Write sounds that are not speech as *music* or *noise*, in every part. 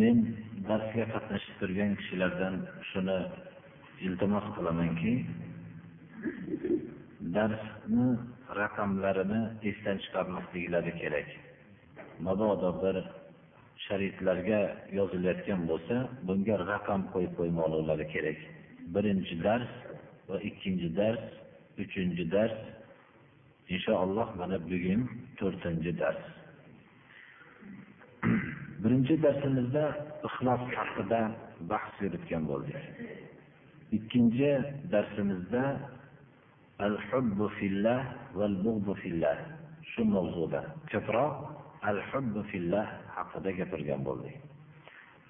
Men darsga qatnashib turgan kishilardan shuni iltimos qilamanki darsni raqamlarini esdan chiqarmasliklari kerak. Mabodo bir sharitlarga yozilayotgan bo'lsa bunga raqam qo'yib qo'ymoqlari kerak. Birinchi dars va ikkinchi dars uchinchi dars inshaalloh mana bugun to'rtinchi dars. *clears throat* Birinchi darsimizda ixlos haqida bahs yuritgan bo'ldik. Ikkinchi darsimizda al hubbu fillah val bug'du fillah shu mavzuda. Ko'proq al hubbu fillah haqida gapirgan bo'ldik.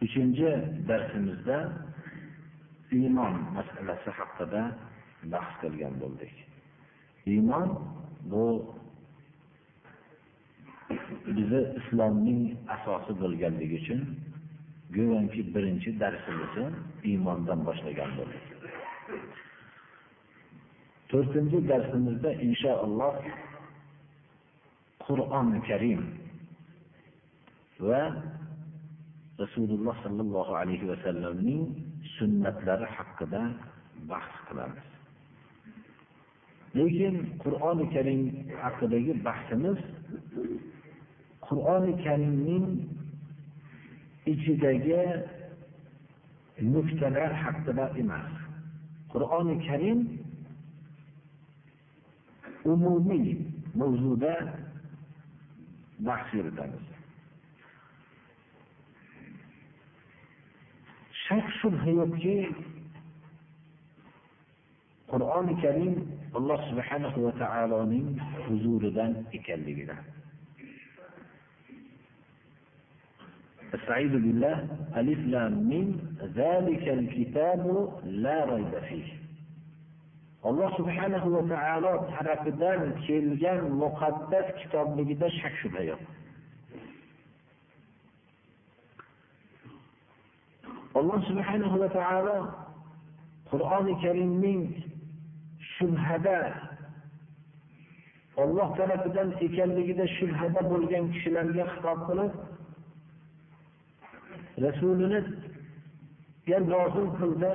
Uchinchi darsimizda iymon masalasi haqida bahs qilgan bo'ldik. Iymon bu bizni islomning asosi bo'lganligi uchun go'yoki birinchi darsimizni iymondan boshlagan bo'ldik. To'rtinchi darsimizda inshaalloh qur'oni karim va rasululloh sollallohu alayhi vasallamning sunnatlari haqida bahs qilamiz. Lekin qur'oni karim haqidagi bahsimiz qur'oni karimning ichidagi nuqtalar haqida emas. Qur'oni karim umumiy mavzuda bahs yuritamiz. Shak shubha yo'qki qur'oni karim alloh subhana va taoloning huzuridan ekanligidan أستعيذ بالله ألف لام من ذلك الكتاب لا ريب فيه. الله سبحانه وتعالى حرف دان كيلجان مقدس كتاب مقدس حق شبهية الله سبحانه وتعالى قرآن كريم من shubhada olloh tarafidan ekanligida shubhada bo'lgan kishilarga xitob qilib rasulini nozil qildi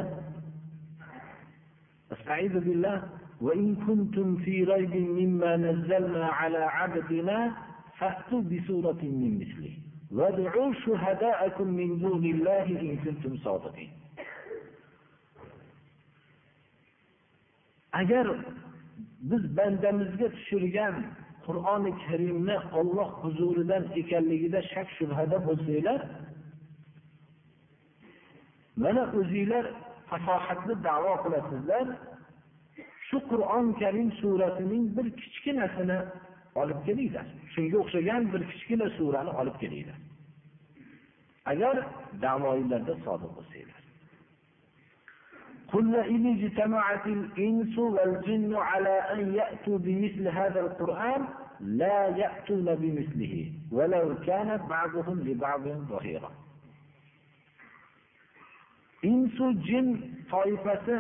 استعيذ بالله وإن كنتم في ريب مما نزلنا على عبدنا فأتوا بسورة من مثله وادعوا شهداءكم من دون الله إن كنتم صادقين agar biz bandamizga tushirgan qur'oni karimni olloh huzuridan ekanligida shak shubhada bo'lsanglar mana o'zinglar fasohatli da'vo qilasizlar. Shu qur'on karim surasining bir kichkinasini olib kelinglar. Shunga o'xshagan bir kichkina surani olib kelinglar. Agar da'voinglarda sodiq bo'lsanglar. قل إن اجتمعت الإنس والجن على أن يأتوا بمثل هذا القرآن لا يأتون بمثله ولو كان بعضهم لبعض ظهيرا insu jin toifasi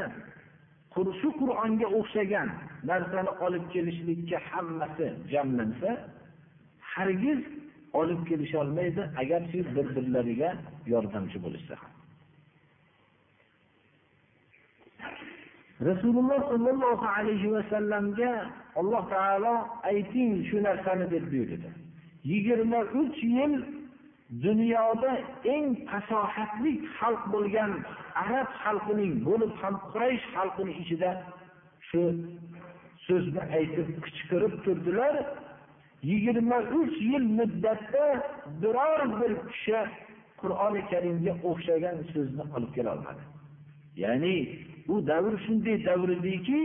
shu qur'onga o'xshagan narsani olib kelishlikka hammasi jamlansa hargiz olib kelisholmaydi agarchi bir birlariga yordamchi bo'lishsa ham Rasululloh sollallohu alayhi vasallamga alloh taolo ayting shu narsani deb buyurdi. Yigirma uch yil dunyoda eng fasohatli xalq bo'lgan arab xalqining bo'lib ham quraysh xalqini ichida shu so'zni aytib qichqirib turdilar. Yigirma uch yil muddatda biror bir kishi qur'oni karimga o'xshagan so'zni olib kelolmadi. Ya'ni u davr shunday davr ediki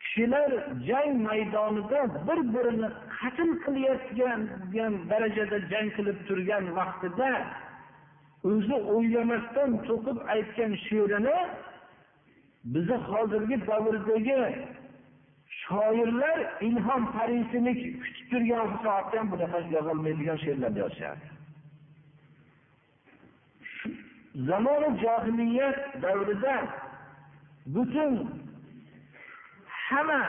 kishilar jang maydonida bir birini qatl qilayotgan darajada jang qilib turgan vaqtida o'zi o'ylamasdan to'qib aytgan she'rini bizni hozirgi davrdagi shoirlar ilhom parisini kutib turgan soatda bunaqa yozolmaydigan she'rlarni yozishardi zamoni johiliyat davrida butun hamma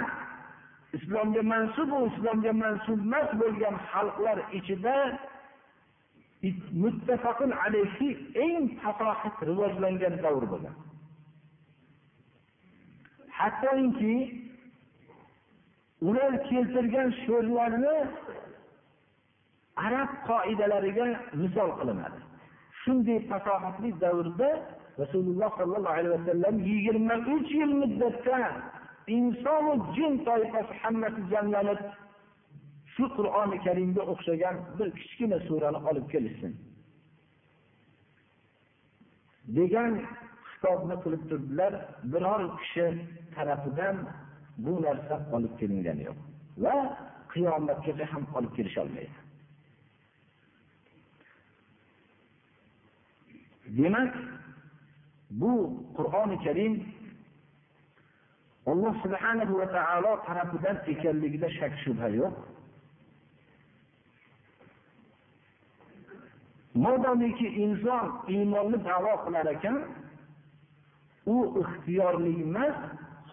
islomga mansub va islomga mansub emas bo'lgan xalqlar ichida muttafaqun alayhi eng fasohat rivojlangan davr bo'lgan hattoki ular keltirgan she'rlarni arab qoidalariga misol qilinadi. Shunday fasohatli davrda rasululloh sollallohu alayhi vasallam yigirma uch yil muddatda insonu jin toifasi hammasi jamlanib shu qur'oni karimga o'xshagan bir kichkina surani olib kelishsin. Degan xitobni qilib turdilar biror kishi tarafidan bu narsa olib kelingani yo'q va qiyomatgacha ham olib kelisholmaydi demak bu qur'oni karim alloh subhana va taolo tarafidan ekanligida shak shubha yo'q. Modomiki inson iymonni davo qilar ekan u ixtiyorli emas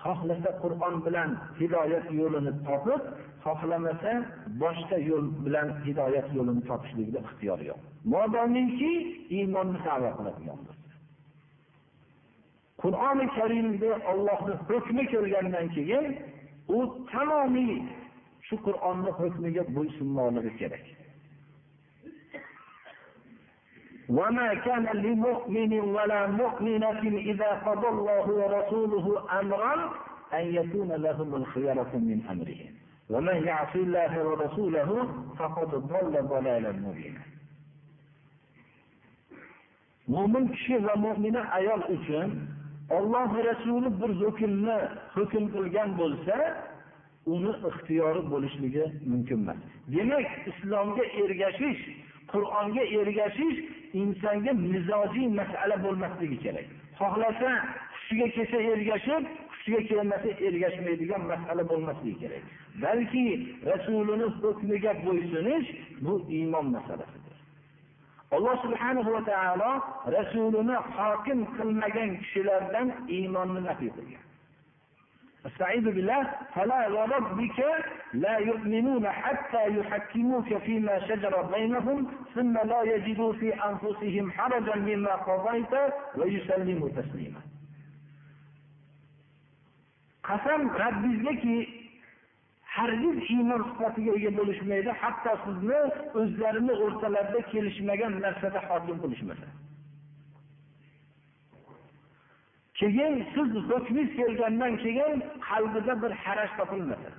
xohlasa qur'on bilan hidoyat yo'lini topib xohlamasa boshqa yo'l bilan hidoyat yo'lini topishlikda ixtiyor yo'q modomiki iymonni davo qiladigan bo'lsa qur'oni karimda ollohni hukmi kelgandan keyin u tamomiy shu qur'onni hukmiga bo'ysunmoqligi kerak وما كان لمؤمن ولا مؤمنة إذا قضى الله ورسوله أمرا أن يكون لهم الخيرة من أمرهم ومن يعص الله ورسوله فقد ضل ضلالا مبينا mo'min kishi va mo'mina ayol uchun olloh rasuli bir hukmni hukm qilgan bo'lsa uni ixtiyori bo'lishligi mumkin emas demak islomga ergashish qur'onga ergashish insonga mizojiy masala bo'lmasligi kerak xohlasa hushiga kelsa ergashib hushiga kelmasa ergashmaydigan masala bo'lmasligi kerak balki rasulini hukmiga bo'ysunish bu iymon masalasidir alloh subhanahu va taolo rasulini hokim qilmagan kishilardan iymonni nafiy qilgan استعيذ بالله فلا وربك لا يؤمنون حتى يحكموك فيما شجر بينهم ثم لا يجدوا في أنفسهم حرجا مما قضيت ويسلموا تسليما qasam rabbingizgaki hargiz iymon sifatiga ega bo'lishmaydi hatto sizni o'zlarini o'rtalarida kelishmagan narsada hokim qilishmasa keyin siz hukmingiz kelgandan keyin qalbida bir haraj topilmasa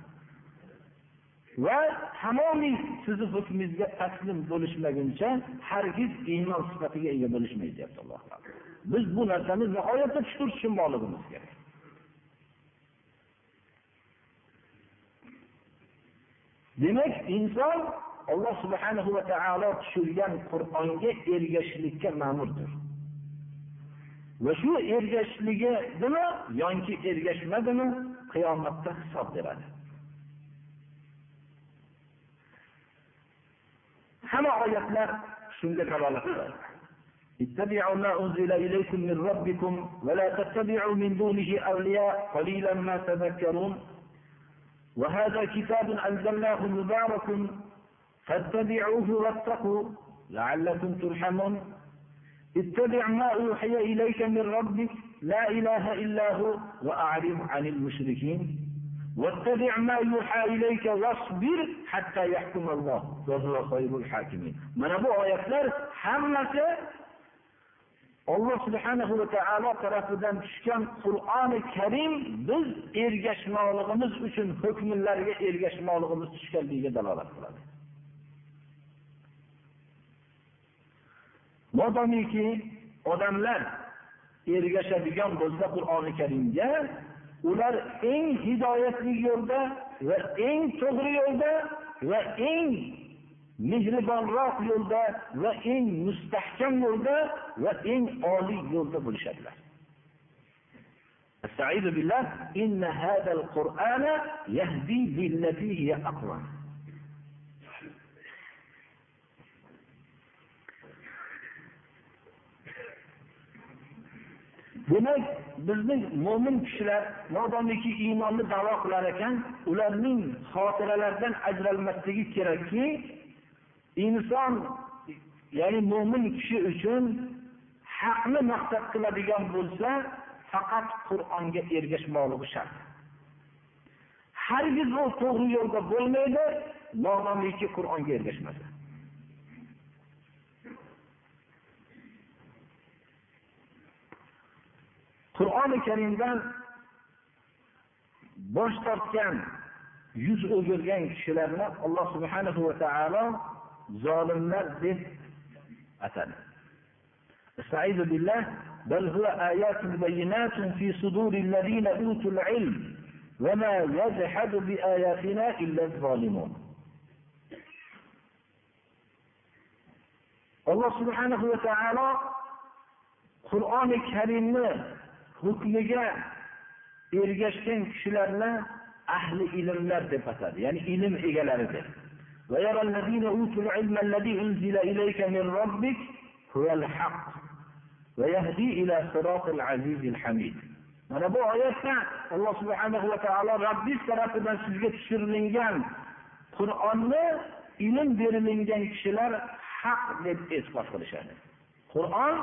va tamomiy sizni hukmingizga taslim bo'lishmaguncha hargiz iymon sifatiga ega bo'lishmaydi deyapti alloh taolo. Biz bu narsani nihoyatda chuqur tushunmoqligimiz kerak. demak inson alloh subhanahu va taolo tushirgan qur'onga ergashishlikka ma'murdir va shu ergashishligidimi yoki ergashmadimi qiyomatda hisob beradi hamma oyatlar shunga dalolat qiladi اتبعوا ما أنزل إليكم من ربكم ولا تتبعوا من دونه أولياء قليلا ما تذكرون وهذا كتاب أنزلناه مبارك فاتبعوه واتقوا لعلكم ترحمون. اتبع ما أوحي إليك من ربك لا إله إلا هو وأعرض عن المشركين. واتبع ما يوحى إليك واصبر حتى يحكم الله وهو خير الحاكمين. من أبو آياتlar hammasi alloh subhanahu va taolo tarafidan tushgan qur'oni karim biz ergashmoqligimiz uchun hukmlariga ergashmoqligimiz tushganligiga dalolat qiladi. Modomiki odamlar ergashadigan bo'lsa qur'oni karimga ular eng hidoyatli yo'lda va eng to'g'ri yo'lda va eng mehribonroq yo'lda va eng mustahkam yo'lda va eng oliy yo'lda bo'lishadilar استعيذ بالله إن هذا القرآن يهدي بالتي هي أقوى demak bizning mo'min kishilar modomiki iymonni davo qilar ekan ularning xotiralaridan ajralmasligi kerakki inson ya'ni mo'min kishi uchun haqni maqsad qiladigan bo'lsa faqat qur'onga ergashmoqligi shart. Hargiz u to'g'ri yo'lda bo'lmaydi modomiki qur'onga ergashmasa qur'oni karimdan bosh tortgan yuz o'girgan kishilarni alloh subhanahu va taolo zolimlar deb atadi استعيذ بالله بل هو آيات بينات في صدور الذين أوتوا العلم وما يجحد بآياتنا إلا الظالمون alloh subhanahu va taolo qur'oni karimni hukmiga ergashgan kishilarni ahli ilmlar deb atadi ya'ni ilm egalari deb ويرى الذين أوتوا العلم الذي أنزل إليك من ربك هو الحق ويهدي إلى صراط العزيز الحميد mana bu oyatda alloh subhanahu va taolo robbiz tarafidan sizga tushirilgan qur'onni ilm berilingan kishilar haq deb e'tiqod qilishadi qur'on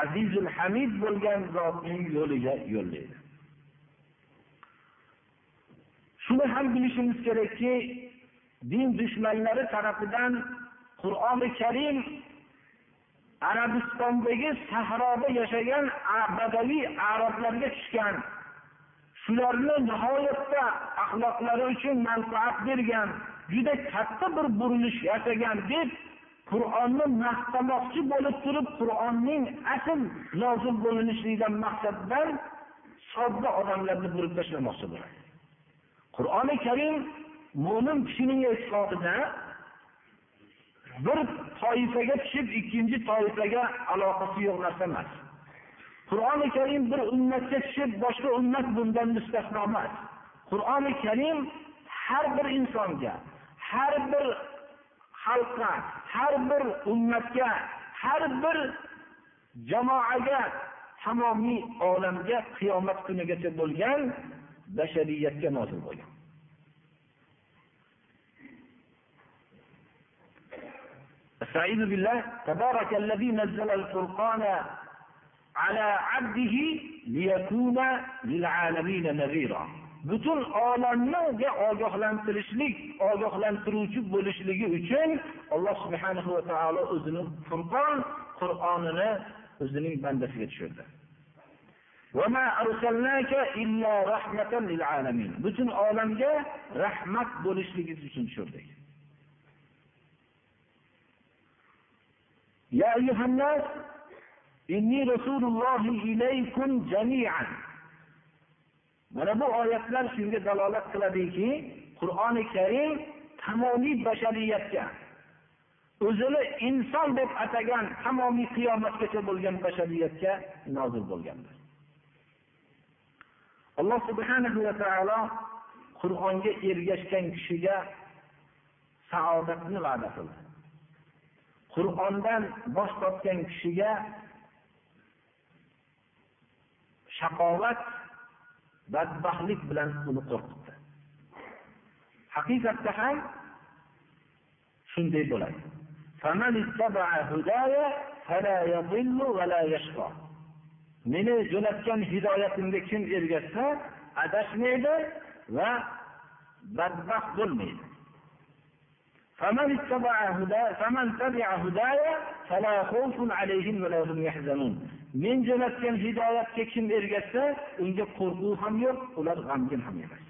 azizul hamid bo'lgan zotning yo'liga yo'llaydi shuni ham bilishimiz kerakki din dushmanlari tarafidan qur'oni karim arabistondagi sahroda yashagan badaviy arablarga tushgan. Shularni nihoyatda axloqlari uchun manfaat bergan juda katta bir burilish yasagan deb qur'onni maqtamoqchi bo'lib turib qur'onning asl nozil bo'linishligidan maqsaddan sodda odamlarni burib tashlamoqchi bo'ladi. Qur'oni karim mo'min kishining e'tiqodida bir toifaga tushib ikkinchi toifaga aloqasi yo'q narsa emas. Qur'oni karim bir ummatga tushib boshqa ummat bundan mustasno emas. Qur'oni karim har bir insonga har bir xalqqa har bir ummatga har bir jamoaga tamomiy olamga qiyomat kunigacha bo'lgan bashariyatga nozil bo'lgan. استعيذ بالله تبارك الذي نزل الفرقان على عبده ليكون للعالمين نذيرا butun olamga ogohlantirishlik ogohlantiruvchi bo'lishligi uchun alloh subhanahu va taolo o'zini furqon qur'onini o'zining bandasiga tushirdi butun olamga rahmat bo'lishligingiz uchun tushirdik يا أيها الناس إني رسول الله إليكم جميعا mana bu oyatlar shunga dalolat qiladiki qur'oni karim tamomiy bashariyatga o'zini inson deb atagan tamomiy qiyomatgacha bo'lgan bashariyatga nozil bo'lgandir alloh subhanahu va taolo qur'onga ergashgan kishiga saodatni va'da qildi Qur'ondan bosh tortgan kishiga shaqovat badbaxtlik bilan uni qo'rqitdi. Haqiqatda ham shunday bo'ladi. Meni jo'natgan hidoyatimga kim ergashsa adashmaydi va badbaxt bo'lmaydi. فمن اتبع هدايا فمن تبع هدايا فلا خوف عليهم ولا هم يحزنون men jo'natgan hidoyatga kim ergashsa unga qo'rquv ham yo'q ular g'amgin ham emas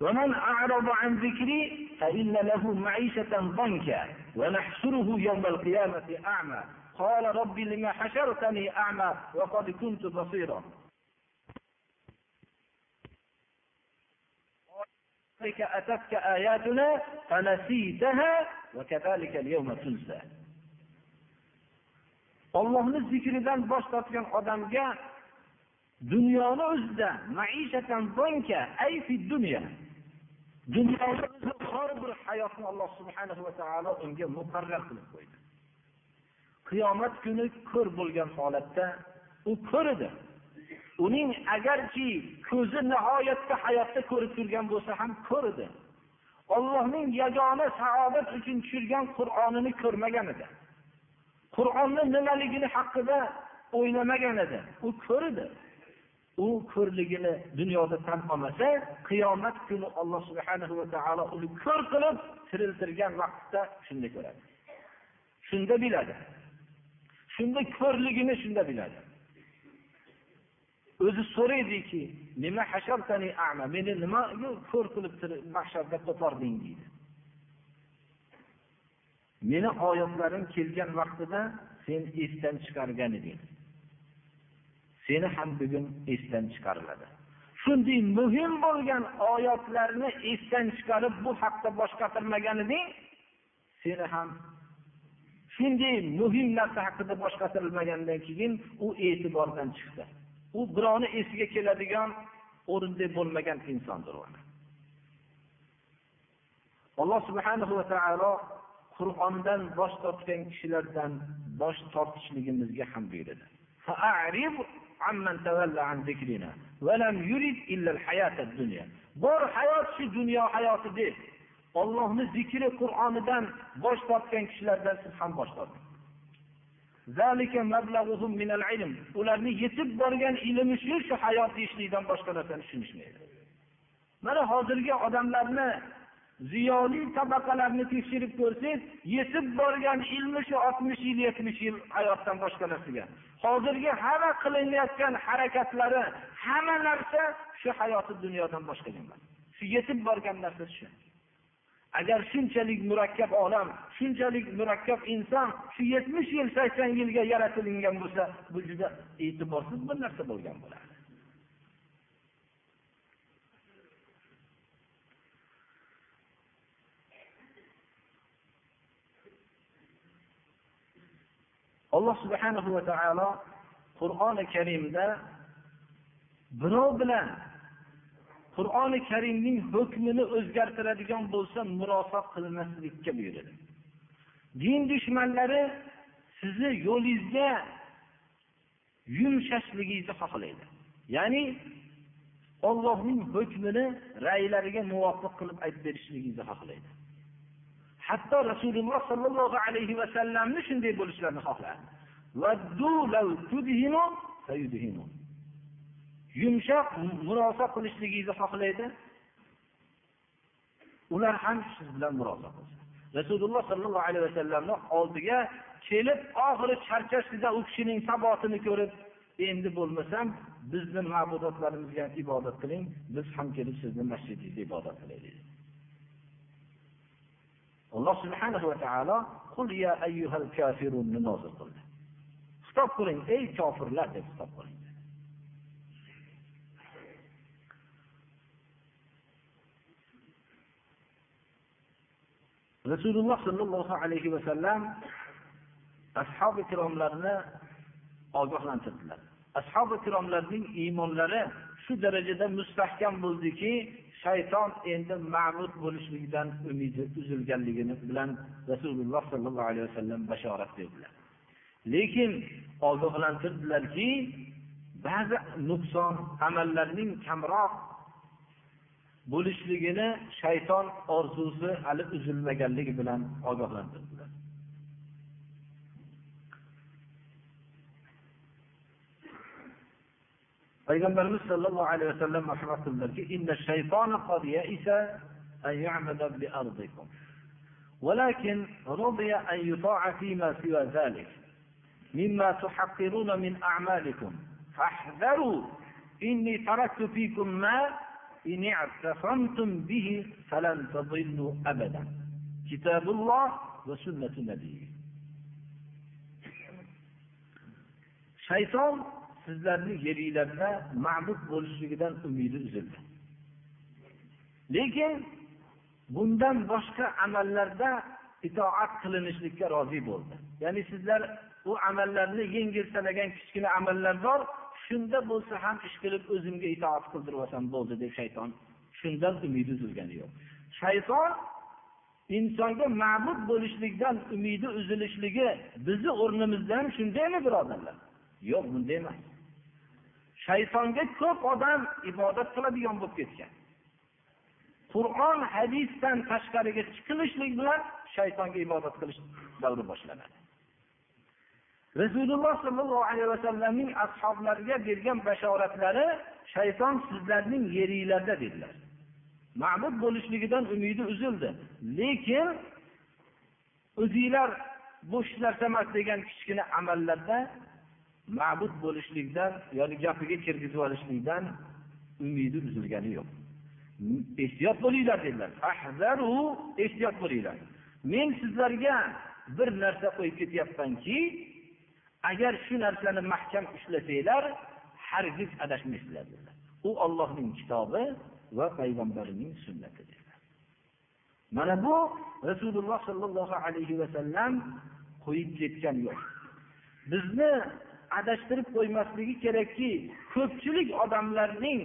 ومن أعرض عن ذكري فإن له معيشة ضنكا ونحشره يوم القيامة أعمى قال رب لما حشرتني أعمى وقد كنت بصيرا قبلك أتتك آياتنا فنسيتها وكذلك اليوم تنسى ollohni zikridan bosh tortgan odamga dunyoni o'zida maishatan zonka ay fi dunya dunyoni o'zida xor bir hayotni alloh subhanahu va taolo unga muqarrar qilib qo'ydi qiyomat kuni ko'r bo'lgan holatda u ko'r edi uning agarki ko'zi nihoyatda hayotda ko'rib turgan bo'lsa ham ko'r edi ollohning yagona saodat uchun tushirgan qur'onini ko'rmagan edi. Qur'onni nimaligini haqida o'ylamagan edi. U ko'r edi u ko'rligini dunyoda tan olmasa qiyomat kuni alloh subhanahu va taolo uni ko'r qilib tiriltirgan vaqtda shunda ko'radi. Shunda biladi. Shunda ko'rligini shunda biladi. O'zi so'raydiki nima hashartani a'ma meni nima ko'r qilib mahsharda qo'pording deydi. Meni oyatlarim kelgan vaqtida sen esdan chiqargan eding. Seni ham bugun esdan chiqariladi. Shunday muhim bo'lgan oyatlarni esdan chiqarib bu haqda bosh qatirmagan eding seni ham shunday muhim narsa haqida bosh qatirilmagandan keyin u e'tibordan chiqdi. U birovni esiga keladigan o'rinda bo'lmagan insondir alloh subhanahu va taolo qur'ondan bosh tortgan kishilardan bosh tortishligimizga ham buyurdi bor hayot shu dunyo hayoti deb ollohni zikri qur'onidan bosh tortgan kishilardan siz ham bosh torting. Ularni yetib borgan ilmi shu shu hayot deyishlikdan boshqa narsani tushunishmaydi. Mana hozirgi odamlarni ziyoli tabaqalarni tekshirib ko'rsangiz yetib borgan ilmi shu oltmish yil yetmish yil hayotdan boshqa narsaga. Hozirgi hamma qilinayotgan harakatlari hamma narsa shu hayoti dunyodan boshqa emas. Shu yetib borgan narsa shu. Agar shunchalik murakkab olam shunchalik murakkab inson shu yetmish yil sakson yilga yaratilingan bo'lsa bu juda e'tiborsiz bir narsa bo'lgan bo'lardi. Alloh subhanahu va taolo qur'oni karimda birov bilan qur'oni karimning hukmini o'zgartiradigan bo'lsa murosa qilmaslikka buyuradi. Din dushmanlari sizni yo'lingizga yumshashligingizni xohlaydi. Ya'ni ollohning hukmini raylariga muvofiq qilib aytib berishligingizni xohlaydi. Hatto rasululloh sollallohu alayhi vasallamni shunday bo'lishlarini xohlardi. Yumshoq murosa qilishligingizni xohlaydi. Ular ham siz bilan murosa qilsin rasululloh sollallohu alayhi vasallamni oldiga kelib oxiri charchashdida u kishining sabotini ko'rib endi bo'lmasam bizni ma'budotlarimizga ibodat qiling biz ham kelib sizni masjidingizda ibodat qilaylik. Alloh subhanahu va taolo qul ya ayyuhal kafirunni nozil qildi. Xitob qiling ey kofirlar deb xitob qiling rasululloh sollallohu alayhi vasallam ashobi ikromlarni ogohlantirdilar. Ashobi ikromlarning iymonlari shu darajada mustahkam bo'ldiki shayton endi ma'bud bo'lishligidan umidi uzilganligini bilan rasululloh sollallohu alayhi vasallam bashorat berdilar. Lekin ogohlantirdilarki ba'zi nuqson amallarning kamroq bo'lishligini shayton orzusi hali uzilmaganligi bilan ogohlantirdilar payg'ambarimiz sollallohu alayhi vasallam marhamat qildilarki ولكن رضي أن يطاع فيما سوى ذلك مما تحقرون من أعمالكم فاحذروا إني تركت فيكم ما bihi Shayton sizlarni yeringlarda ma'bud bo'lishligidan umidi uzildi. Lekin bundan boshqa amallarda itoat qilinishlikka rozi bo'ldi. Ya'ni sizlar u amallarni yengil sanagan kichkina amallar bor, shunda bo'lsa ham ish qilib o'zimga itoat qildirib olsam bo'ldi deb shayton shundan umidi uzilgani yo'q. Shayton insonga ma'bud bo'lishlikdan umidi uzilishligi bizni o'rnimizda ham shundaymi birodarlar? Yo'q bunday emas. Shaytonga ko'p odam ibodat qiladigan bo'lib ketgan. Qur'on hadisdan tashqariga chiqilishlik bilan shaytonga ibodat qilish davri boshlanadi. Rasululloh sollallohu alayhi vasallamning ashoblariga bergan bashoratlari shayton sizlarning yeringlarda dedilar. Ma'bud bo'lishligidan umidi uzildi. Lekin o'zinglar bo'sh narsa emas degan kichkina amallarda ma'bud bo'lishlikdan ya'ni gapiga kirgizib olishlikdan umidi uzilgani yo'q. Ehtiyot bo'linglar dedilar. Ehtiyot bo'linglar. Men sizlarga bir narsa qo'yib ketyapmanki agar shu narsani mahkam ushlasanglar hargiz adashmaysizlar dedilar. U ollohning kitobi va payg'ambarining sunnati dedilar. Mana bu rasululloh sollallohu alayhi vasallam qo'yib ketgan yo'l. Bizni adashtirib qo'ymasligi kerakki ko'pchilik odamlarning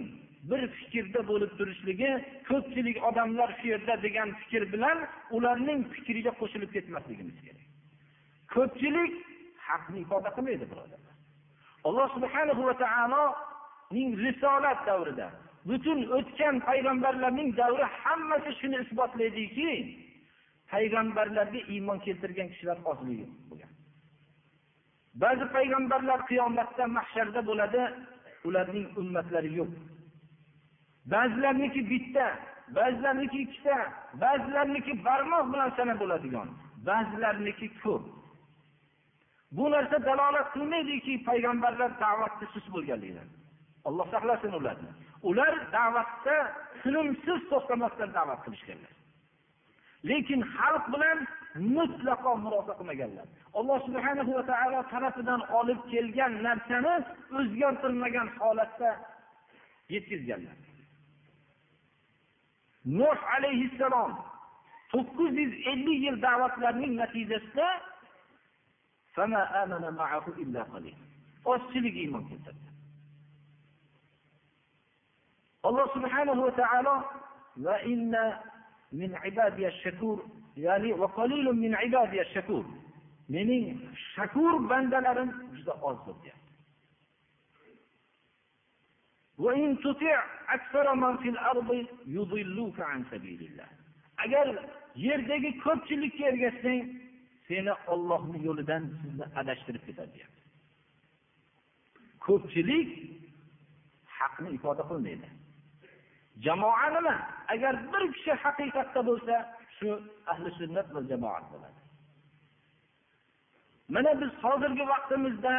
bir fikrda bo'lib turishligi ko'pchilik odamlar shu yerda degan fikr bilan ularning fikriga qo'shilib ketmasligimiz kerak. Ko'pchilik haqni ifoda qilmaydi birodarlar alloh subhanahu va taoloning risolat davrida butun o'tgan payg'ambarlarning davri hammasi shuni isbotlaydiki payg'ambarlarga iymon keltirgan kishilar ozligi bo'lgan. Ba'zi payg'ambarlar qiyomatda mahsharda bo'ladi ularning ummatlari yo'q. Ba'zilarniki bitta ba'zilarniki ikkita ba'zilarniki barmoq bilan sanab bo'ladigan ba'zilarniki ko'p. Bu narsa dalolat qilmaydiki payg'ambarlar da'vatda sust bo'lganligidan alloh saqlasin ularni. Ular da'vatda tinimsiz to'xtamasdan da'vat qilishganlar. Lekin xalq bilan mutlaqo murosa qilmaganlar. Alloh subhana va taolo tarafidan olib kelgan narsani o'zgartirmagan holatda yetkazganlar. Nuh alayhissalom to'qqiz yuz ellik yil da'vatlarining natijasida ozchilik iymon keltirdi alloh subhanahu va taolo mening shakur bandalarim juda ozdir deyapti agar yerdagi ko'pchilikka ergashsang seni ollohni yo'lidan sizni adashtirib ketadi deyapti. Ko'pchilik haqni ifoda qilmaydi. Jamoa nima? Agar bir kishi haqiqatda bo'lsa shu ahli sunnat va jamoat bo'ladi. Mana biz hozirgi vaqtimizda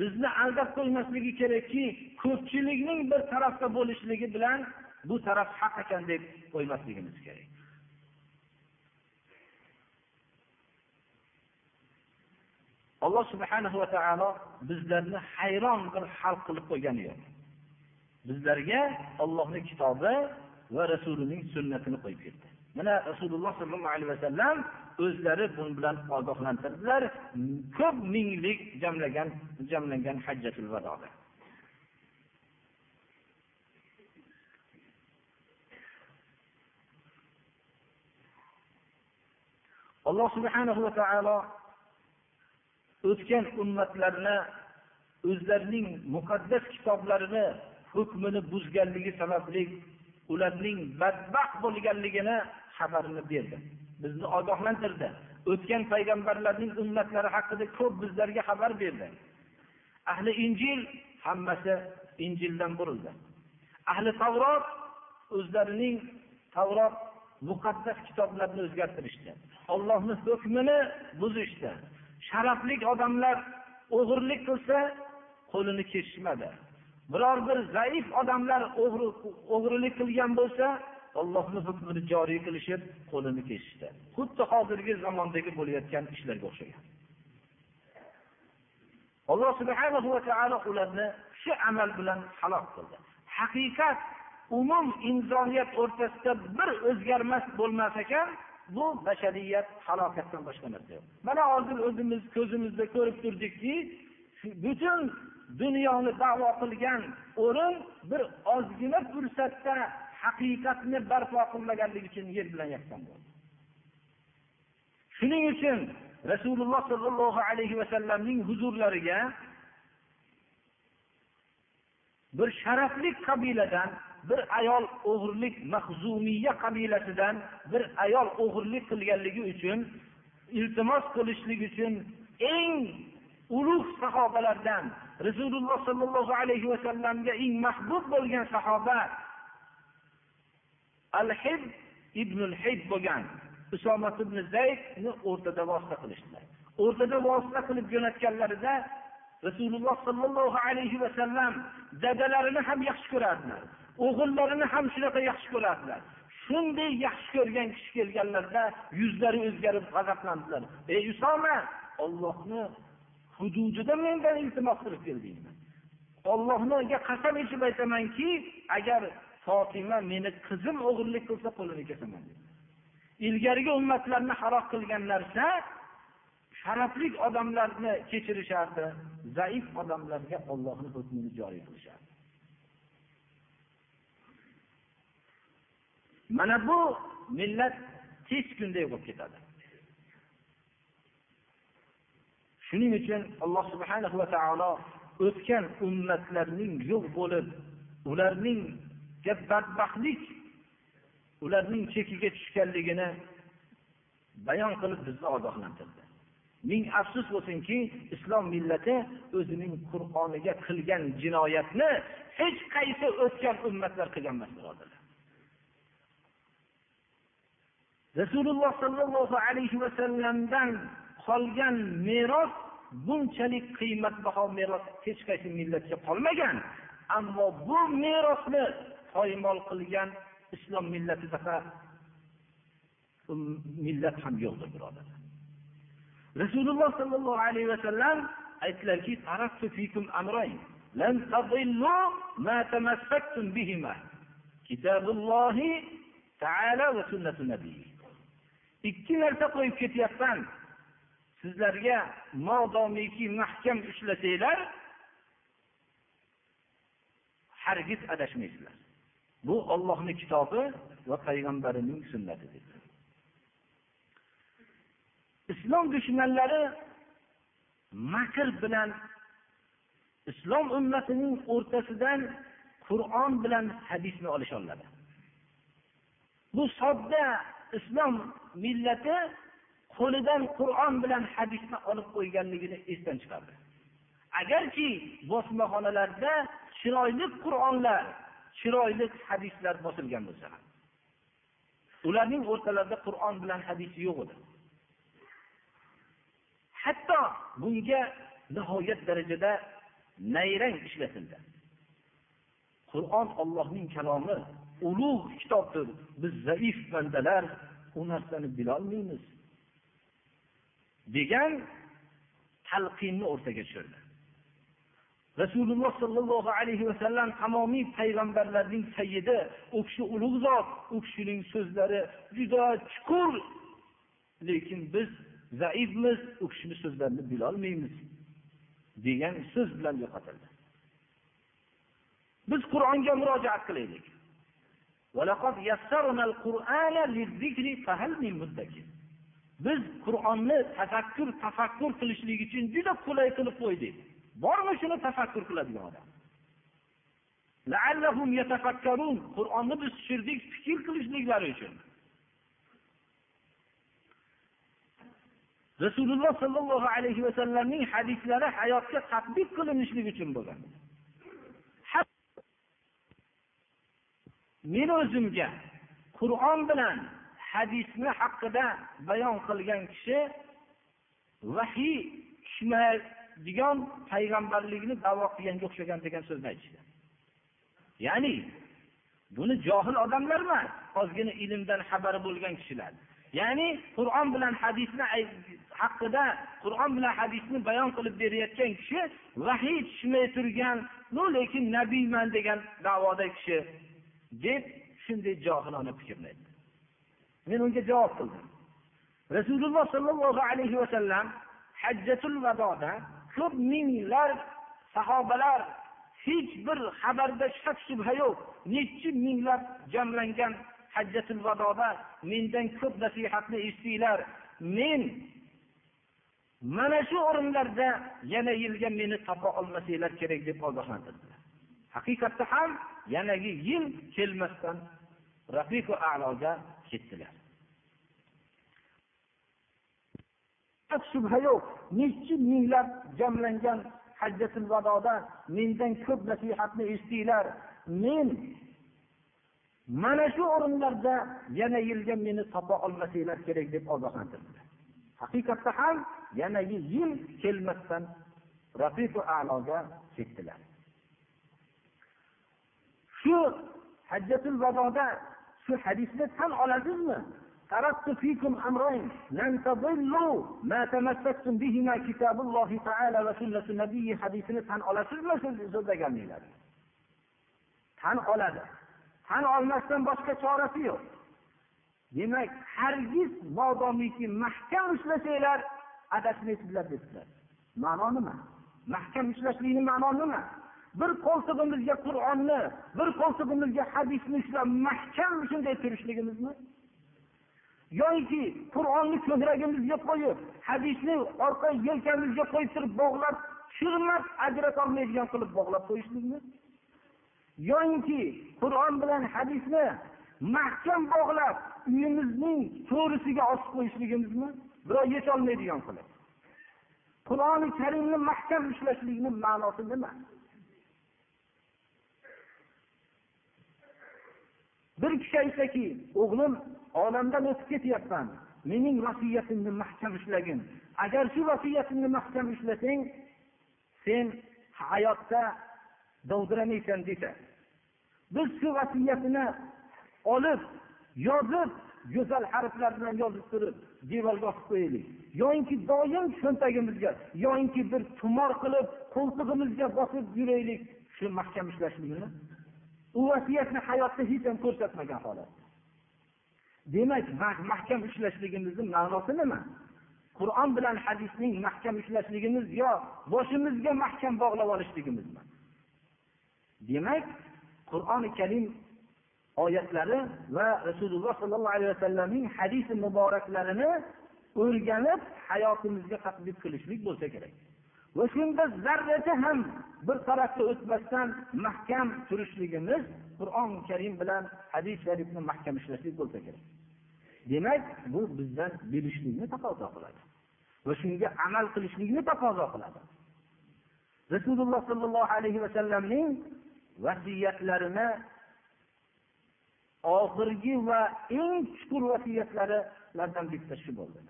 bizni aldab qo'ymasligi kerakki ko'pchilikning bir tarafda bo'lishligi bilan bu taraf haq ekan deb qo'ymasligimiz kerak. Alloh subhanahu va taolo bizlarni hayron bir xalq qilib qo'ygani yo'q. Bizlarga ollohni kitobi va rasulining sunnatini qo'yib ketdi mana rasululloh sollallohu alayhi vasallam o'zlari bu bilan ogohlantirdilar. Ko'p minglik jamlagan jamlangan hajjatul vadoda. Alloh subhanahu va taolo o'tgan ummatlarni o'zlarining muqaddas kitoblarini hukmini buzganligi sababli ularning badbaxt bo'lganligini xabarini berdi. Bizni ogohlantirdi. O'tgan payg'ambarlarning ummatlari haqida ko'p bizlarga xabar berdi. Ahli injil hammasi injildan burildi. Ahli tavrot o'zlarining tavrot muqaddas kitoblarni o'zgartirishdi. Ollohni hukmini buzishdi. Sharafli odamlar o'g'irlik qilsa qo'lini kesishmadi. Biror bir zaif odamlar o'g'rilik qilgan bo'lsa ollohni hukmini joriy qilishib qo'lini kesishdi. Xuddi hozirgi zamondagi bo'layotgan ishlarga o'xshagan. Alloh subhana va taolo ularni shu amal bilan halok qildi. Haqiqat umum insoniyat o'rtasida bir o'zgarmas bo'lmas ekan bu bashariyat halokatdan boshqa narsa yo'q. Mana hozir o'zimiz ko'zimizda ko'rib turdikki butun dunyoni davo qilgan o'rin bir ozgina fursatda haqiqatni barpo qilmaganligi uchun yer bilan yakson bo'ldi. Shuning uchun rasululloh sollallohu alayhi vasallamning huzurlariga bir sharafli qabiladan bir ayol o'g'irlik mahzumiya qabilasidan bir ayol o'g'irlik qilganligi uchun iltimos qilishlik uchun eng ulug' sahobalardan rasululloh sollallohu alayhi vasallamga eng mahbub bo'lgan sahoba al hib ibn hib bo'lgan. Usomat ibn zaydni o'rtada vosita qilishdilar. O'rtada vosita qilib jo'natganlarida rasululloh sollallohu alayhi vasallam dadalarini ham yaxshi ko'rardilar. O'g'illarini ham shunaqa yaxshi ko'rardilar. Shunday yaxshi ko'rgan kishi kelganlarida yuzlari o'zgarib g'azablandilar. Ey usoma ollohni hududida mendan iltimos qilib keldingmi? Ollohniga qasam ichib aytamanki agar fotima meni qizim o'g'irlik qilsa qo'lini kesaman ilgarigi ummatlarni halok qilgan narsa sharafli odamlarni kechirishardi zaif odamlarga ollohni hukmini joriy qilishardi. Mana bu millat tez kunday bo'lib ketadi. Shuning uchun alloh subhanahu va taolo o'tgan ummatlarning yo'q bo'lib ularning badbaxtlik ularning chekiga tushganligini bayon qilib bizni ogohlantirdi. Ming afsus bo'lsinki islom millati o'zining qur'oniga qilgan jinoyatni hech qaysi o'tgan ummatlar qilgan emas birodarlar. Rasululloh sollallohu alayhi vasallamdan qolgan meros bunchalik qiymatbaho meros hech qaysi millatga qolmagan. Ammo bu merosni poymol qilgan islom millatidaqa millat ham yo'qdir birodarlar rasululloh sollallohu alayhi vasallam aytdilarki kitobullohi taala va sunnati nabiy ikki narsa qo'yib ketyapman sizlarga modomiki mahkam ushlasanglar hargiz adashmaysizlar. Bu ollohni kitobi va payg'ambarining sunnati islom dushmanlari makr bilan islom ummatining o'rtasidan qur'on bilan hadisni olisholadi bu sodda islom millati qo'lidan qur'on bilan hadisni olib qo'yganligini esdan chiqardi. Agarki bosmaxonalarda chiroyli qur'onlar chiroyli hadislar bosilgan bo'lsa ham ularning o'rtalarida qur'on bilan hadis yo'q edi. Hatto bunga nihoyat darajada nayrang ishlatildi. Qur'on ollohning kalomi ulug' kitobdir. Biz zaif bandalar u narsani bilolmaymiz. Degan talqinni o'rtaga tushirdi. Rasululloh sollallohu alayhi vasallam tamomiy payg'ambarlarning sayyidi u kishi ulug' zot u kishining so'zlari juda chuqur. Lekin biz zaifmiz u kishini so'zlarini bilolmaymiz degan so'z bilan yo'qotildi. Biz qur'onga murojaat qilaylik. Biz qur'onni tafakkur tafakkur qilishlik uchun juda qulay qilib qo'ydik. Bormi shuni tafakkur qiladigan odam? qur'onni biz tushirdik fikr qilishliklari uchun. Rasululloh sollallohu alayhi vasallamning hadislari hayotga tadbiq qilinishligi uchun bo'lgan. Men o'zimga qur'on bilan hadisni haqida bayon qilgan kishi vahiy tushmaydigan payg'ambarlikni davo qilganga o'xshagan degan so'zni aytishdi. Ya'ni buni johil odamlar emas ozgina ilmdan xabari bo'lgan kishilar. Ya'ni qur'on bilan hadisni haqida qur'on bilan hadisni bayon qilib berayotgan kishi vahiy tushmay turgan lekin nabiyman degan davoda kishi deb shunday johilona fikrni aytdi men unga javob qildim. Rasululloh sollallohu alayhi vasallam hajjatul vadoda ko'p minglar sahobalar hech bir xabarda shak shubha yo'q. Nechi minglab jamlangan hajjatul vadoda mendan ko'p nasihatni eshitdinglar men mana shu o'rinlarda yana yilga meni topa olmasanglar kerak deb ogohlantirdilar. Haqiqatda ham yanagi yil kelmasdan rafiqu aloga ketdilar. Shubha yo'q. Nechi minglab jamlangan hajjatul vadoda mendan ko'p nasihatni eshitdinglar men mana shu o'rinlarda yana yilga meni topa olmasanglar kerak deb ogohlantirdilar. Haqiqatda ham yanagi yil kelmasdan rafiqu aloga ketdilar. shu hajjatul vadoda shu hadisni tan olasizmi تركت فيكم أمرين لن تضلوا ما تمسكتم بهما كتاب الله تعالى وسنة النبي حديثنا tan olasizmi siz so'zlaganinglar tan oladi tan olmasdan boshqa chorasi yo'q demak hargiz modomiki mahkam ushlasanglar adashmaysizlar debdilar ma'no nima mahkam ushlashlikni ma'no nima Bir qo'ltig'imizga qur'onni bir qo'ltig'imizga hadisni ushlab mahkam shunday turishligimizmi yoki qur'onni ko'kragimizga qo'yib hadisni orqa yelkamizga qo'yib turib bog'lab tushirmab ajratolmaydigan qilib bog'lab qo'yishlikmi yoinki qur'on bilan hadisni mahkam bog'lab uyimizning to'risiga osib qo'yishligimizmi? Birov yecholmaydigan qilib. Qur'oni karimni mahkam ushlashlikni ma'nosi nima? Bir kishi aytsaki o'g'lim olamdan o'tib ketyapman mening vasiyatimni mahkam ushlagin agar shu vasiyatimni mahkam ushlasang sen hayotda dovdiramaysan desa. Biz shu vasiyatini olib yozib go'zal harflar bilan yozib turib devorga osib qo'yaylik. Yoinki doim cho'ntagimizga yoinki bir tumor qilib qo'ltig'imizga bosib yuraylik shu mahkam ushlashlikni u vasiyatni hayotda hech ham ko'rsatmagan holat. Demak mahkam ushlashligimizni ma'nosi nima? Qur'on bilan hadisning mahkam ushlashligimiz yo boshimizga mahkam bog'lab olishligimizmi demak qur'oni karim oyatlari va rasululloh sollallohu alayhi vasallamning hadisi muboraklarini o'rganib hayotimizga tadbiq qilishlik bo'lsa kerak. Va shunda zarracha ham bir tarafga o'tmasdan mahkam turishligimiz qur'oni karim bilan hadis sharifni mahkam ushlashlik bo'lsa kerak. Demak bu bizdan bilishlikni taqozo qiladi va shunga amal qilishlikni taqozo qiladi. Rasululloh sollallohu alayhi vasallamning vasiyatlarini oxirgi va eng chuqur vasiyatlaridan bittasi shu bo'ldi.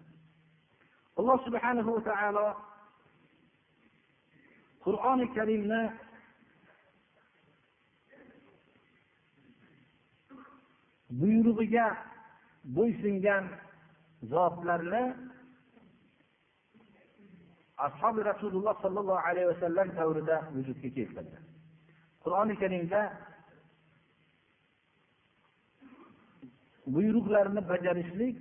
Alloh subhanahu va taolo qur'oni karimni buyrug'iga bo'ysungan zotlarni ashobi rasululloh sollallohu alayhi vasallam davrida vujudga keltirdi. Qur'oni karimda buyruqlarni bajarishlik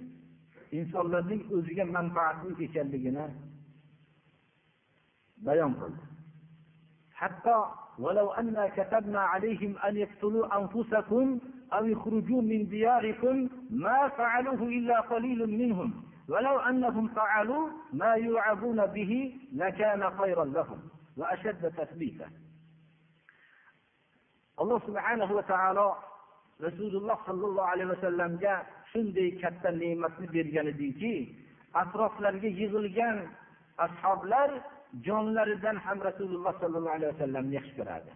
insonlarning o'ziga manfaatli ekanligini bayon qildi. hatto ولو أنا كتبنا عليهم أن يقتلوا أنفسكم أو يخرجوا من دياركم ما فعلوه إلا قليل منهم ولو أنهم فعلوا ما يوعظون به لكان خيرا لهم وأشد تثبيتا alloh subhanahu va taolo rasululloh sollallohu alayhi vasallamga shunday katta ne'matni bergan ediki atroflariga yig'ilgan ashoblar jonlaridan ham rasululloh sollallohu alayhi vasallamni yaxshi ko'radi.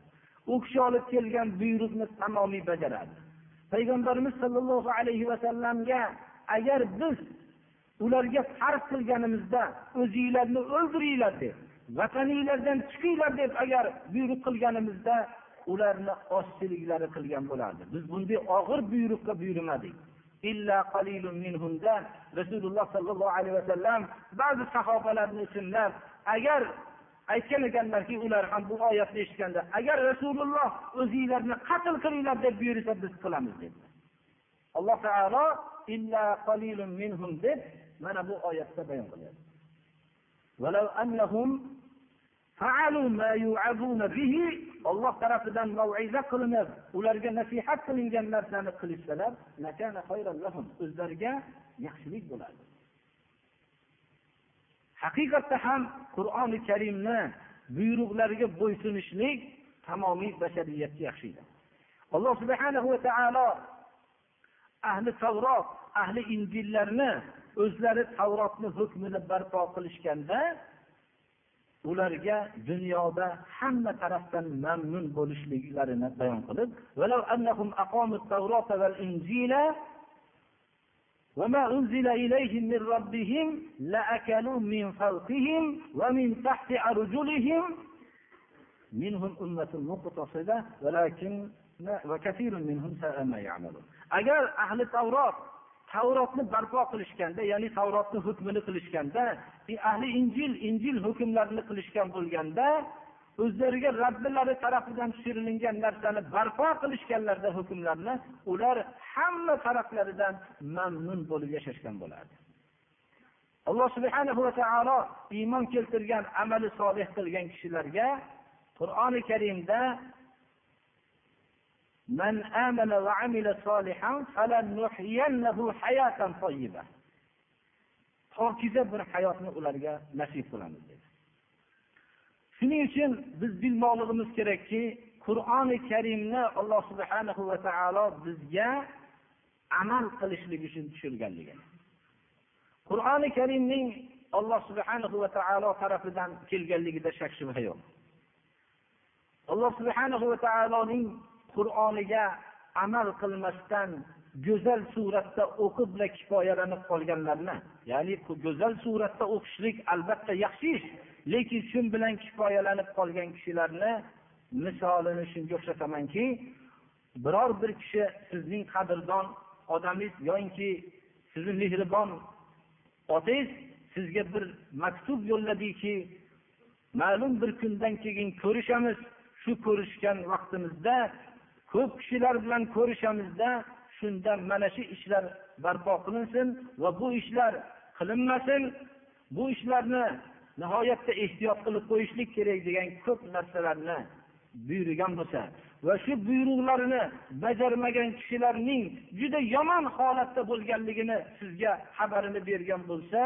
U kishi olib kelgan buyruqni tamomiy bajaradi. Payg'ambarimiz sollallohu alayhi vasallamga agar biz ularga farz qilganimizda o'zinglarni o'ldiringlar deb vataninglardan chiqinglar deb agar buyruq qilganimizda ularni ozchiliklari qilgan bo'lardi. Biz bunday og'ir buyruqqa buyurmadik. Rasululloh sollallohu alayhi vasallam ba'zi sahobalarni ismlab agar aytgan ekanlarki ular ham bu oyatni eshitganda agar rasululloh o'zinglarni qatl qilinglar deb buyursa biz qilamiz dedilar alloh taolo illa qalilun minhum deb mana bu oyatda bayon qilyapti olloh tarafidan maiza qilinib ularga nasihat qilingan narsani qilishsalar o'zlariga yaxshilik bo'lardi. Haqiqatda ham qur'oni karimni buyruqlariga bo'ysunishlik tamomiy bashariyatga yaxshi edi alloh subhanahu va taolo ahli tavrot ahli injillarni o'zlari tavrotni hukmini barpo qilishganda ularga dunyoda hamma tarafdan mamnun bo'lishliklarini bayon qilib وما أنزل إليهم من ربهم لأكلوا من فوقهم ومن تحت أرجلهم منهم أمة مقتصدة ولكن وكثير منهم ساء ما يعملون أجر أهل التوراة tavrotni barpo qilishganda ya'ni tavrotni hukmini qilishganda ahli injil injil hukmlarini qilishgan bo'lganda o'zlariga robbilari tarafidan tushirilgan narsani barpo qilishganlarida hukmlarni ular hamma taraflaridan mamnun bo'lib yashashgan bo'lardi alloh subhana va taolo iymon keltirgan amali solih qilgan kishilarga qur'oni karimda من آمن وعمل صالحا فلنحيينه حياة طيبة pokiza bir hayotni ularga nasib qilamiz dedi shuning uchun biz bilmoqligimiz kerakki qur'oni karimni alloh subhanahu va taolo bizga amal qilishlik uchun tushirganligini qur'oni karimning alloh subhanahu va taolo tarafidan kelganligida shak shubha yo'q. Alloh subhanahu va taoloning qur'oniga amal qilmasdan go'zal suratda o'qib bilan kifoyalanib qolganlarni ya'ni go'zal suratda o'qishlik albatta yaxshi ish. Lekin shu bilan kifoyalanib qolgan kishilarni misolini shunga o'xshatamanki biror bir kishi sizning qadrdon odamingiz yoinki sizni mehribon otangiz sizga bir maktub yo'lladiki ma'lum bir kundan keyin ko'rishamiz. Shu ko'rishgan vaqtimizda ko'p kishilar bilan ko'rishamizda shunda mana shu ishlar barpo qilinsin va bu ishlar qilinmasin. Bu ishlarni nihoyatda ehtiyot qilib qo'yishlik kerak degan ko'p narsalarni buyurgan bo'lsa va shu buyruqlarini bajarmagan kishilarning juda yomon holatda bo'lganligini sizga xabarini bergan bo'lsa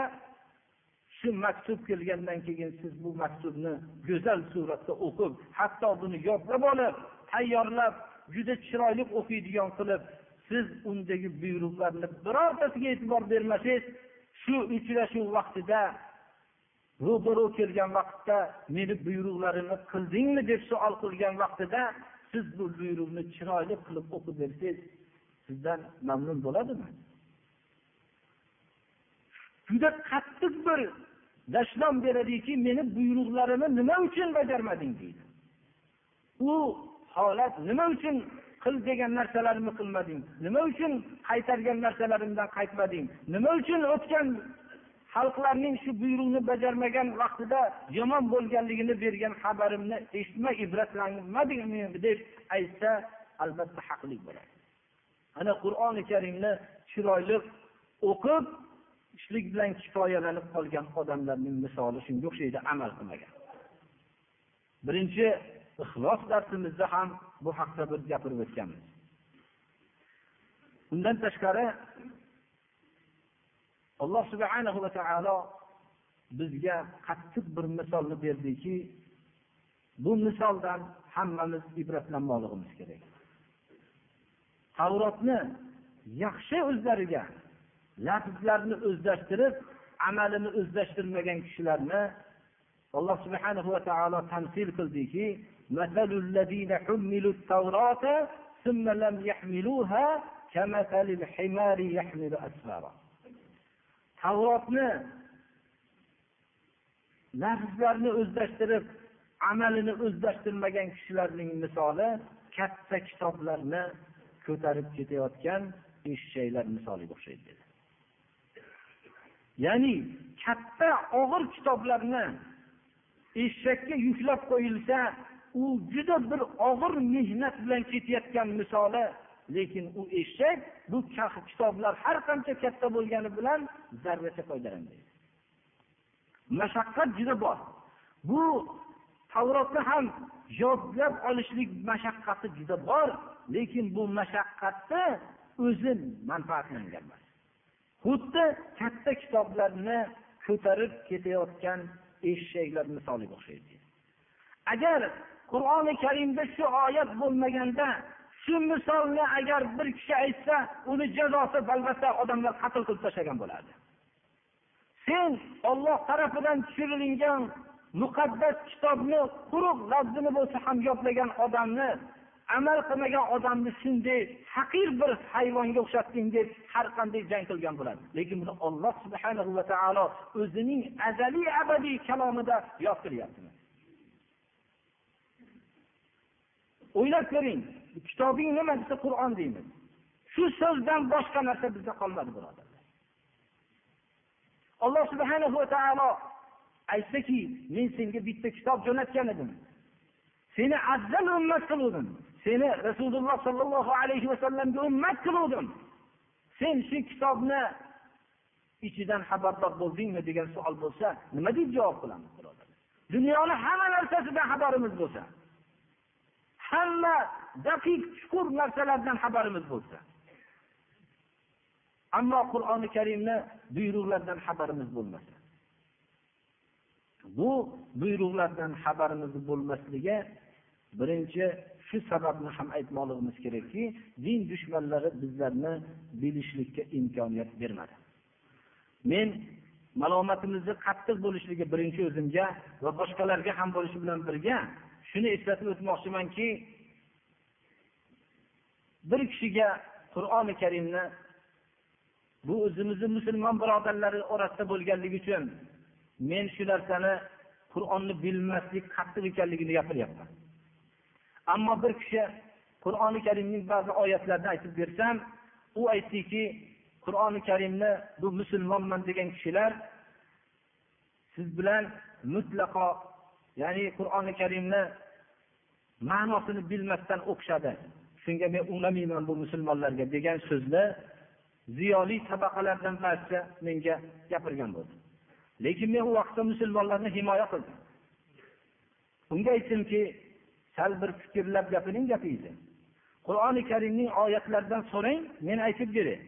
shu maktub kelgandan keyin siz bu maktubni go'zal suratda o'qib hatto buni yodlab olib tayyorlab juda chiroyli o'qiydigan qilib siz undagi buyruqlarni birortasiga e'tibor bermasangiz shu uchrashuv vaqtida ro'baro kelgan vaqtda meni buyruqlarimni qildingmi deb savol qilgan vaqtida siz bu buyruqni chiroyli qilib o'qib bersangiz sizdan mamnun bo'ladimi? Juda qattiq bir dashnom beradiki meni buyruqlarimni nima uchun bajarmading deydi. U holat nima uchun qil degan narsalarimni qilmading? Nima uchun qaytargan narsalarimdan qaytmading? Nima uchun o'tgan xalqlarning shu buyruqni bajarmagan vaqtida yomon bo'lganligini bergan xabarimni eshitmay ibratlanmadingmi deb aytsa albatta haqli bo'ladi. Ana qur'oni karimni chiroyli o'qib ishlik bilan kifoyalanib qolgan odamlarning misoli shunga o'xshaydi amal qilmagan. Birinchi ixlos darsimizda ham bu haqda bir gapirib o'tganmiz. Undan tashqari alloh subhana va taolo bizga qattiq bir misolni berdiki bu misoldan hammamiz ibratlanmoqligimiz kerak tavrotni yaxshi o'zlariga lafzlarni o'zlashtirib amalini o'zlashtirmagan kishilarni alloh subhanahu va taolo tamsil qildiki مثل الذين حملوا التوراة ثم لم يحملوها كمثل الحمار يحمل أسفارا tavrotni lafzlarni o'zlashtirib amalini o'zlashtirmagan kishilarning misoli katta kitoblarni ko'tarib ketayotgan eshaklar misoliga o'xshaydi dedi. Ya'ni katta og'ir kitoblarni eshakka yuklab qo'yilsa u juda bir og'ir mehnat bilan ketayotgan misoli lekin u eshak bu kitoblar har qancha katta bo'lgani bilan zarracha foydalanmaydi. Mashaqqat juda bor. Bu tavrotni ham yodlab olishlik mashaqqati juda bor lekin bu mashaqqatni o'zi manfaatlangan emas xuddi katta kitoblarni ko'tarib ketayotgan eshaklar misoliga o'xshaydi. Agar qur'oni karimda shu oyat bo'lmaganda shu misolni agar bir kishi aytsa uni jazosi albatta odamlar qatl qilib tashlagan bo'lardi. Sen olloh tarafidan tushirilgan muqaddas kitobni quruq labzini bo'lsa ham yodlagan odamni amal qilmagan odamni shunday haqir bir hayvonga o'xshatding deb har qanday jang qilgan bo'ladi lekin buni olloh subhana va taolo o'zining azaliy abadiy kalomida yod qilyapti o'ylab ko'ring. Kitobing nima desa qur'on deymiz. Shu so'zdan boshqa narsa bizda qolmadi birodarlar. Alloh subhana va taolo aytsaki men senga bitta kitob jo'natgan edim. Seni afzal ummat qiluvdim. Seni rasululloh sollallohu alayhi vasallamga ummat qiluvdim. Sen shu kitobni ichidan xabardor bo'ldingmi? degan savol bo'lsa nima deb javob qilamiz birodarlar? Dunyoni hamma narsasidan xabarimiz bo'lsa. Hamma daqiq chuqur narsalardan xabarimiz bo'lsa. Ammo qur'oni karimni buyruqlardan xabarimiz bo'lmasa. Bu buyruqlardan xabarimiz bo'lmasligi birinchi shu sababni ham aytmoqligimiz kerakki din dushmanlari bizlarni bilishlikka imkoniyat bermadi. Men malomatimizni qattiq bo'lishligi birinchi o'zimga va boshqalarga ham bo'lishi bilan birga shuni eslatib o'tmoqchimanki bir kishiga qur'oni karimni bu o'zimizni musulmon birodarlari orasida bo'lganligi uchun men shu narsani qur'onni bilmaslik qattiq ekanligini gapiryapman. Ammo bir kishi qur'oni karimning ba'zi oyatlarini aytib bersam u aytdiki qur'oni karimni bu musulmonman degan kishilar siz bilan mutlaqo ya'ni qur'oni karimni ma'nosini bilmasdan o'qishadi. Shunga men unamayman bu musulmonlarga degan so'zni ziyoli tabaqalardan barcha menga gapirgan bo'ldi. Lekin men u vaqtda musulmonlarni himoya qildim. Unga aytdimki sal bir fikrlab gapiring gapingizni qur'oni karimning oyatlaridan so'rang men aytib beray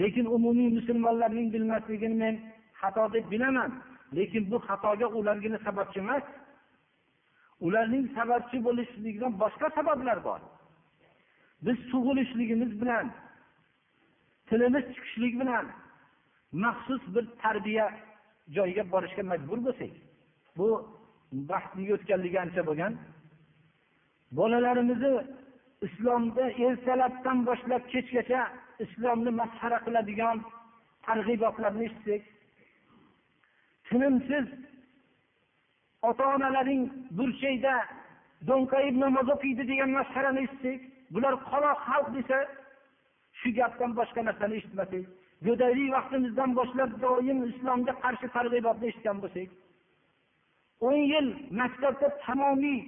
lekin umumiy musulmonlarning bilmasligini men xato deb bilaman. Lekin bu xatoga ulargina sababchi emas ularning sababchi bo'lishligidan boshqa sabablar bor. Biz tug'ilishligimiz bilan tilimiz chiqishlik bilan maxsus bir tarbiya joyiga borishga majbur bo'lsak bu vaqtning o'tganligi ancha bo'lgan. Bolalarimizni islomda ertalabdan boshlab kechgacha islomni masxara qiladigan targ'ibotlarni eshitsak tinimsiz ota onalaring burchakda do'nqayib namoz o'qiydi degan masxarani eshitsak bular qoloq xalq desa shu gapdan boshqa narsani eshitmasak go'daylik vaqtimizdan boshlab doim islomga qarshi targ'ibotni eshitgan bo'lsak o'n yil maktabda tamomiy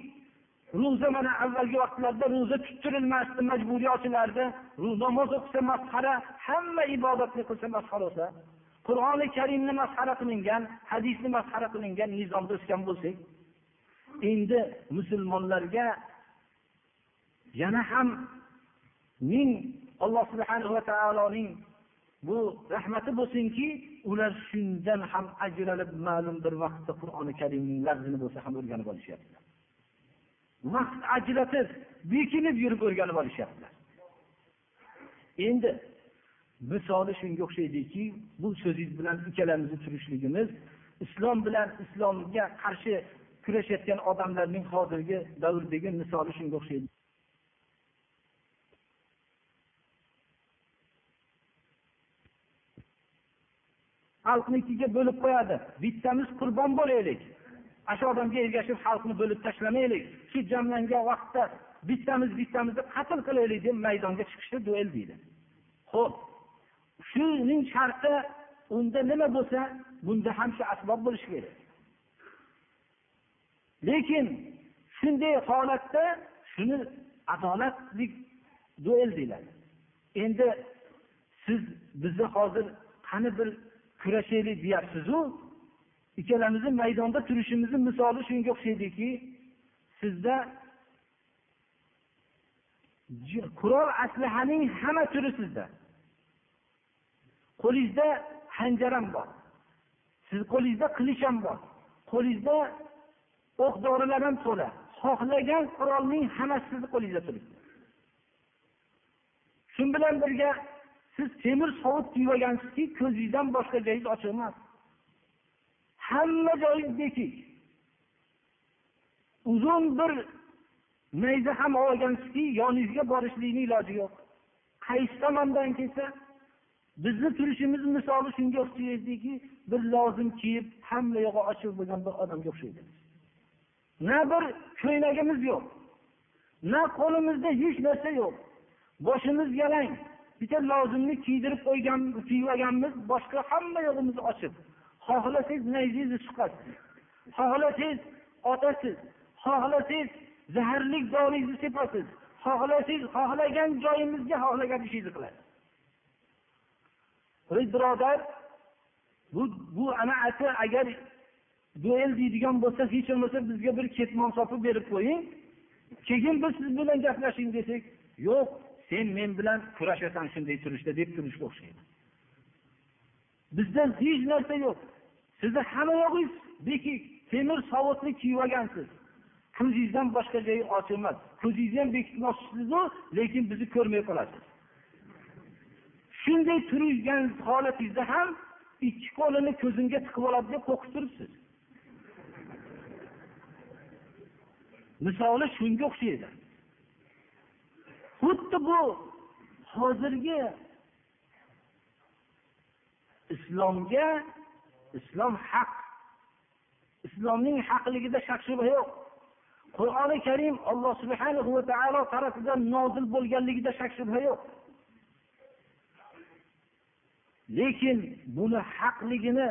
ro'za mana avvalgi vaqtlarda ro'za tuttirilmasdi majburiy ochilardi namoz o'qisa masxara hamma ibodatni qilsa masxara bo'lsa qur'oni karimni masxara qilingan hadisni masxara qilingan nizomda o'sgan bo'lsak endi musulmonlarga yana ham ming alloh subhana va taoloning bu rahmati bo'lsinki ular shundan ham ajralib ma'lum bir vaqtda qur'oni karimning lafzini bo'lsa ham o'rganib olishyaptilar. Vaqt ajratib bekinib yurib o'rganib olishyaptilar. Endi misoli shunga o'xshaydiki bu so'zingiz bilan ikkalamizni turishligimiz islom bilan islomga qarshi kurashayotgan odamlarning hozirgi davrdagi misoli shunga o'xshaydi. Xalqni ikkiga bo'lib qo'yadi. Bittamiz qurbon bo'laylik. Ana shu odamga ergashib xalqni bo'lib tashlamaylik. Shu jamlangan vaqtda bittamiz bittamizni qatl qilaylik deb maydonga chiqishdi duel deydi. Ho'p shuning sharti unda nima bo'lsa bunda ham shu asbob bo'lishi kerak. Lekin shunday holatda shuni adolatlik duel deyiladi. Endi siz bizni hozir qani bir kurashaylik deyapsizu ikkalamizni maydonda turishimizni misoli shunga o'xshaydiki sizda qurol aslahaning hamma turi sizda. Qo'lingizda hanjar ham bor. Sizni qo'lingizda qilich ham bor. Qo'lingizda o'q dorilar ham to'la. Xohlagan qurolning hammasi sizni qo'lingizda turibdi. Shu bilan birga siz temir sovut kiyib olgansizki ko'zingizdan boshqa joyingiz ochiq emas. Hamma joyingiz bekik uzun bir nayza ham olgansizki yoningizga borishlikni iloji yo'q. Qaysi tomondan kelsa bizni turishimiz misoli shunga o'xshaydiki bir lozim kiyib hamma yog'i ochiq bo'lgan bir odamga o'xshaydi. Na bir ko'ylagimiz yo'q na qo'limizda hech narsa yo'q. Boshimiz yalang bitta lozimni kiydirib qo'ygan kiyib olganmiz boshqa hamma yo'g'imiz ochiq. Xohlasangiz nayzingizni chiqasiz xohlasangiz otasiz xohlasangiz zaharli doringizni sepasiz xohlasangiz xohlagan joyimizga xohlagan ishingizni qilasiz. Birodar bu bu anaati agar duel deydigan bo'lsa hech bo'lmasa bizga bir ketmon sopib berib qo'ying. Keyin biz siz bilan gaplashing desak yo'q sen men bilan kurashasan shunday turishda deb turishga o'xshaydi. Bizda hech narsa yo'q. Sizni hamma yog'ingiz bekik temir sovutni kiyib olgansiz ko'zingizdan boshqa joyi ochiq emas. Ko'zingizni ham bekitmoqchisizu lekin bizni ko'rmay qolasiz. Shunday turgan holatingizda ham ikki qo'lini ko'zimga tiqib oladi deb qo'rqib turibsiz. Misoli shunga o'xshaydi. Xuddi bu hozirgi islomga islom haq islomning haqligida shak shubha yo'q. Qur'oni karim alloh subhanahu va taolo tarafidan nozil bo'lganligida shak shubha yo'q. Lekin buni haqligini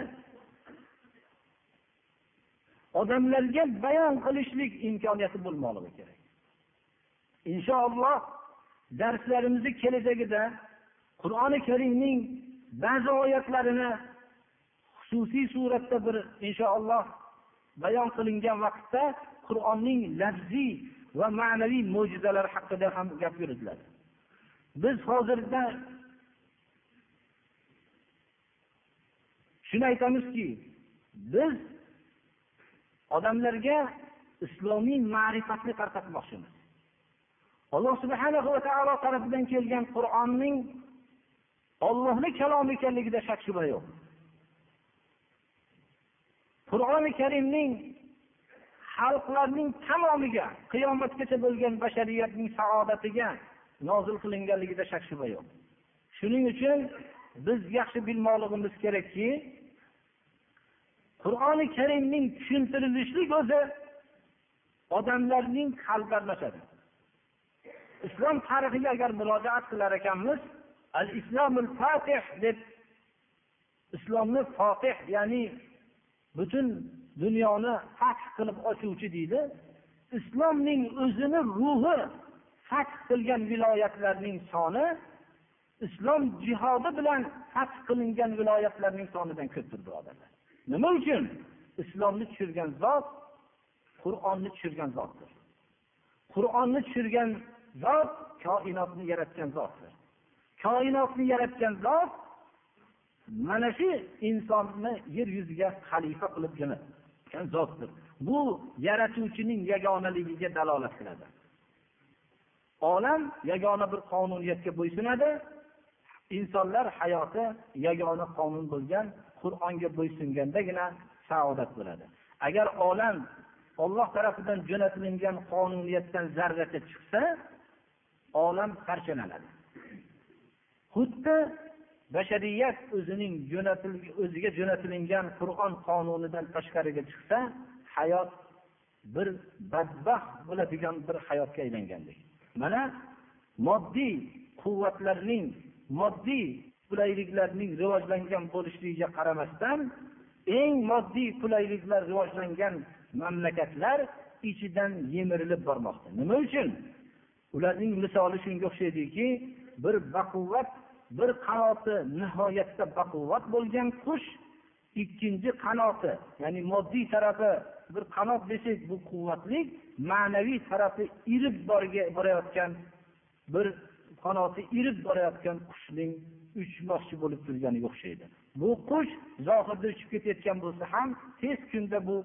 odamlarga bayon qilishlik imkoniyati bo'lmoqligi kerak. Inshaalloh darslarimizni kelajagida qur'oni karimning ba'zi oyatlarini xususiy suratda bir inshaalloh bayon qilingan vaqtda qur'onning lafziy va ma'naviy mo'jizalari haqida ham gap yuritiladi. Biz hozirda shuni aytamizki biz odamlarga islomiy ma'rifatni tarqatmoqchimiz. Alloh subhana va taolo tarafidan kelgan qur'onning ollohni kalomi ekanligida shak shubha yo'q. Qur'oni karimning xalqlarning tamomiga qiyomatgacha bo'lgan bashariyatning saodatiga nozil qilinganligida shak shubha yo'q. Shuning uchun biz yaxshi bilmoqligimiz kerakki qur'oni karimning tushuntirilishlik o'zi odamlarning qalbi almashadi islom tarixiga agar murojaat qilar ekanmiz al islomul fatih deb islomni fotih ya'ni butun dunyoni fath qilib ochuvchi deydi islomning o'zini ruhi fath qilgan viloyatlarning soni islom jihodi bilan fath qilingan viloyatlarning sonidan ko'pdir birodarlar. Nima uchun? Islomni tushirgan zot qur'onni tushirgan zotdir. Qur'onni tushirgan zot koinotni yaratgan zotdir. Koinotni yaratgan zot mana shu insonni yer yuziga xalifa qilib jo'natgan zotdir. Bu yaratuvchining yagonaligiga dalolat qiladi. Olam yagona bir qonuniyatga bo'ysunadi insonlar hayoti yagona qonun bo'lgan qur'onga bo'ysungandagina saodat bo'ladi. Agar olam olloh tarafidan jo'natilingan qonuniyatdan zarracha chiqsa olam parchalanadi. Xuddi bashariyat o'zining o'ziga jo'natilingan qur'on qonunidan tashqariga chiqsa hayot bir badbaxt bo'ladigan bir hayotga aylangandek mana moddiy quvvatlarning moddiy qulayliklarning rivojlangan bo'lishligiga qaramasdan eng moddiy qulayliklar rivojlangan mamlakatlar ichidan yemirilib bormoqda. Nima uchun? Ularning misoli shunga o'xshaydiki bir baquvvat bir qanoti nihoyatda baquvvat bo'lgan qush ikkinchi qanoti ya'ni moddiy tarafi bir qanot desak bu quvvatli ma'naviy tarafi irib borayotgan bir qanoti irib borayotgan qushning uchmoqchi bo'lib turganiga o'xshaydi. Bu qush zohirda uchib ketayotgan bo'lsa ham tez kunda bu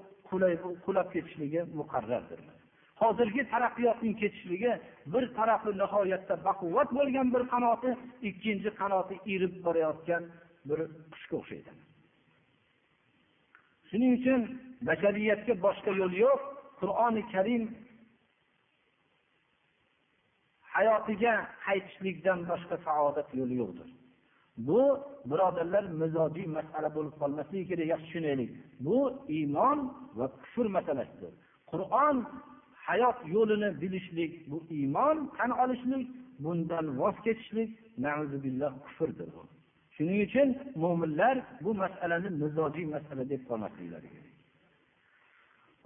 qulab ketishligi muqarrardir. Hozirgi taraqqiyotning ketishligi bir tarafi nihoyatda baquvvat bo'lgan bir qanoti ikkinchi qanoti erib borayotgan bir qushga o'xshaydi. Shuning uchun bashariyatga boshqa yo'l yo'q. Qur'oni karim hayotiga qaytishlikdan boshqa saodat yo'li yo'qdir. Bu birodarlar mizojiy masala bo'lib qolmasligi kerak yaxshi tushunaylik. Bu iymon va kufr masalasidir. Qur'on hayot yo'lini bilishlik bu iymon tan olishlik bundan voz kechishlik kufrdir bu. Shuning uchun mo'minlar bu masalani mizojiy masala deb qolmasliklari kerak.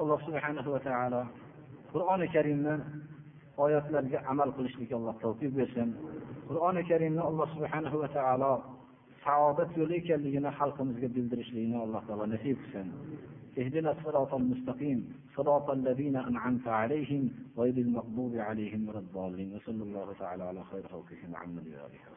Alloh subhanahu va taolo qur'oni karimni oyatlarga amal qilishlikka alloh tavfiq bersin qur'oni karimni alloh subhanahu va taolo saodat yo'li ekanligini xalqimizga bildirishlikni alloh taolo nasib qilsin اهدنا الصراط المستقيم صراط الذين انعمت عليهم غير المغضوب عليهم ولا الضالين وصلى الله تعالى على خير خلقه محمد وصحبه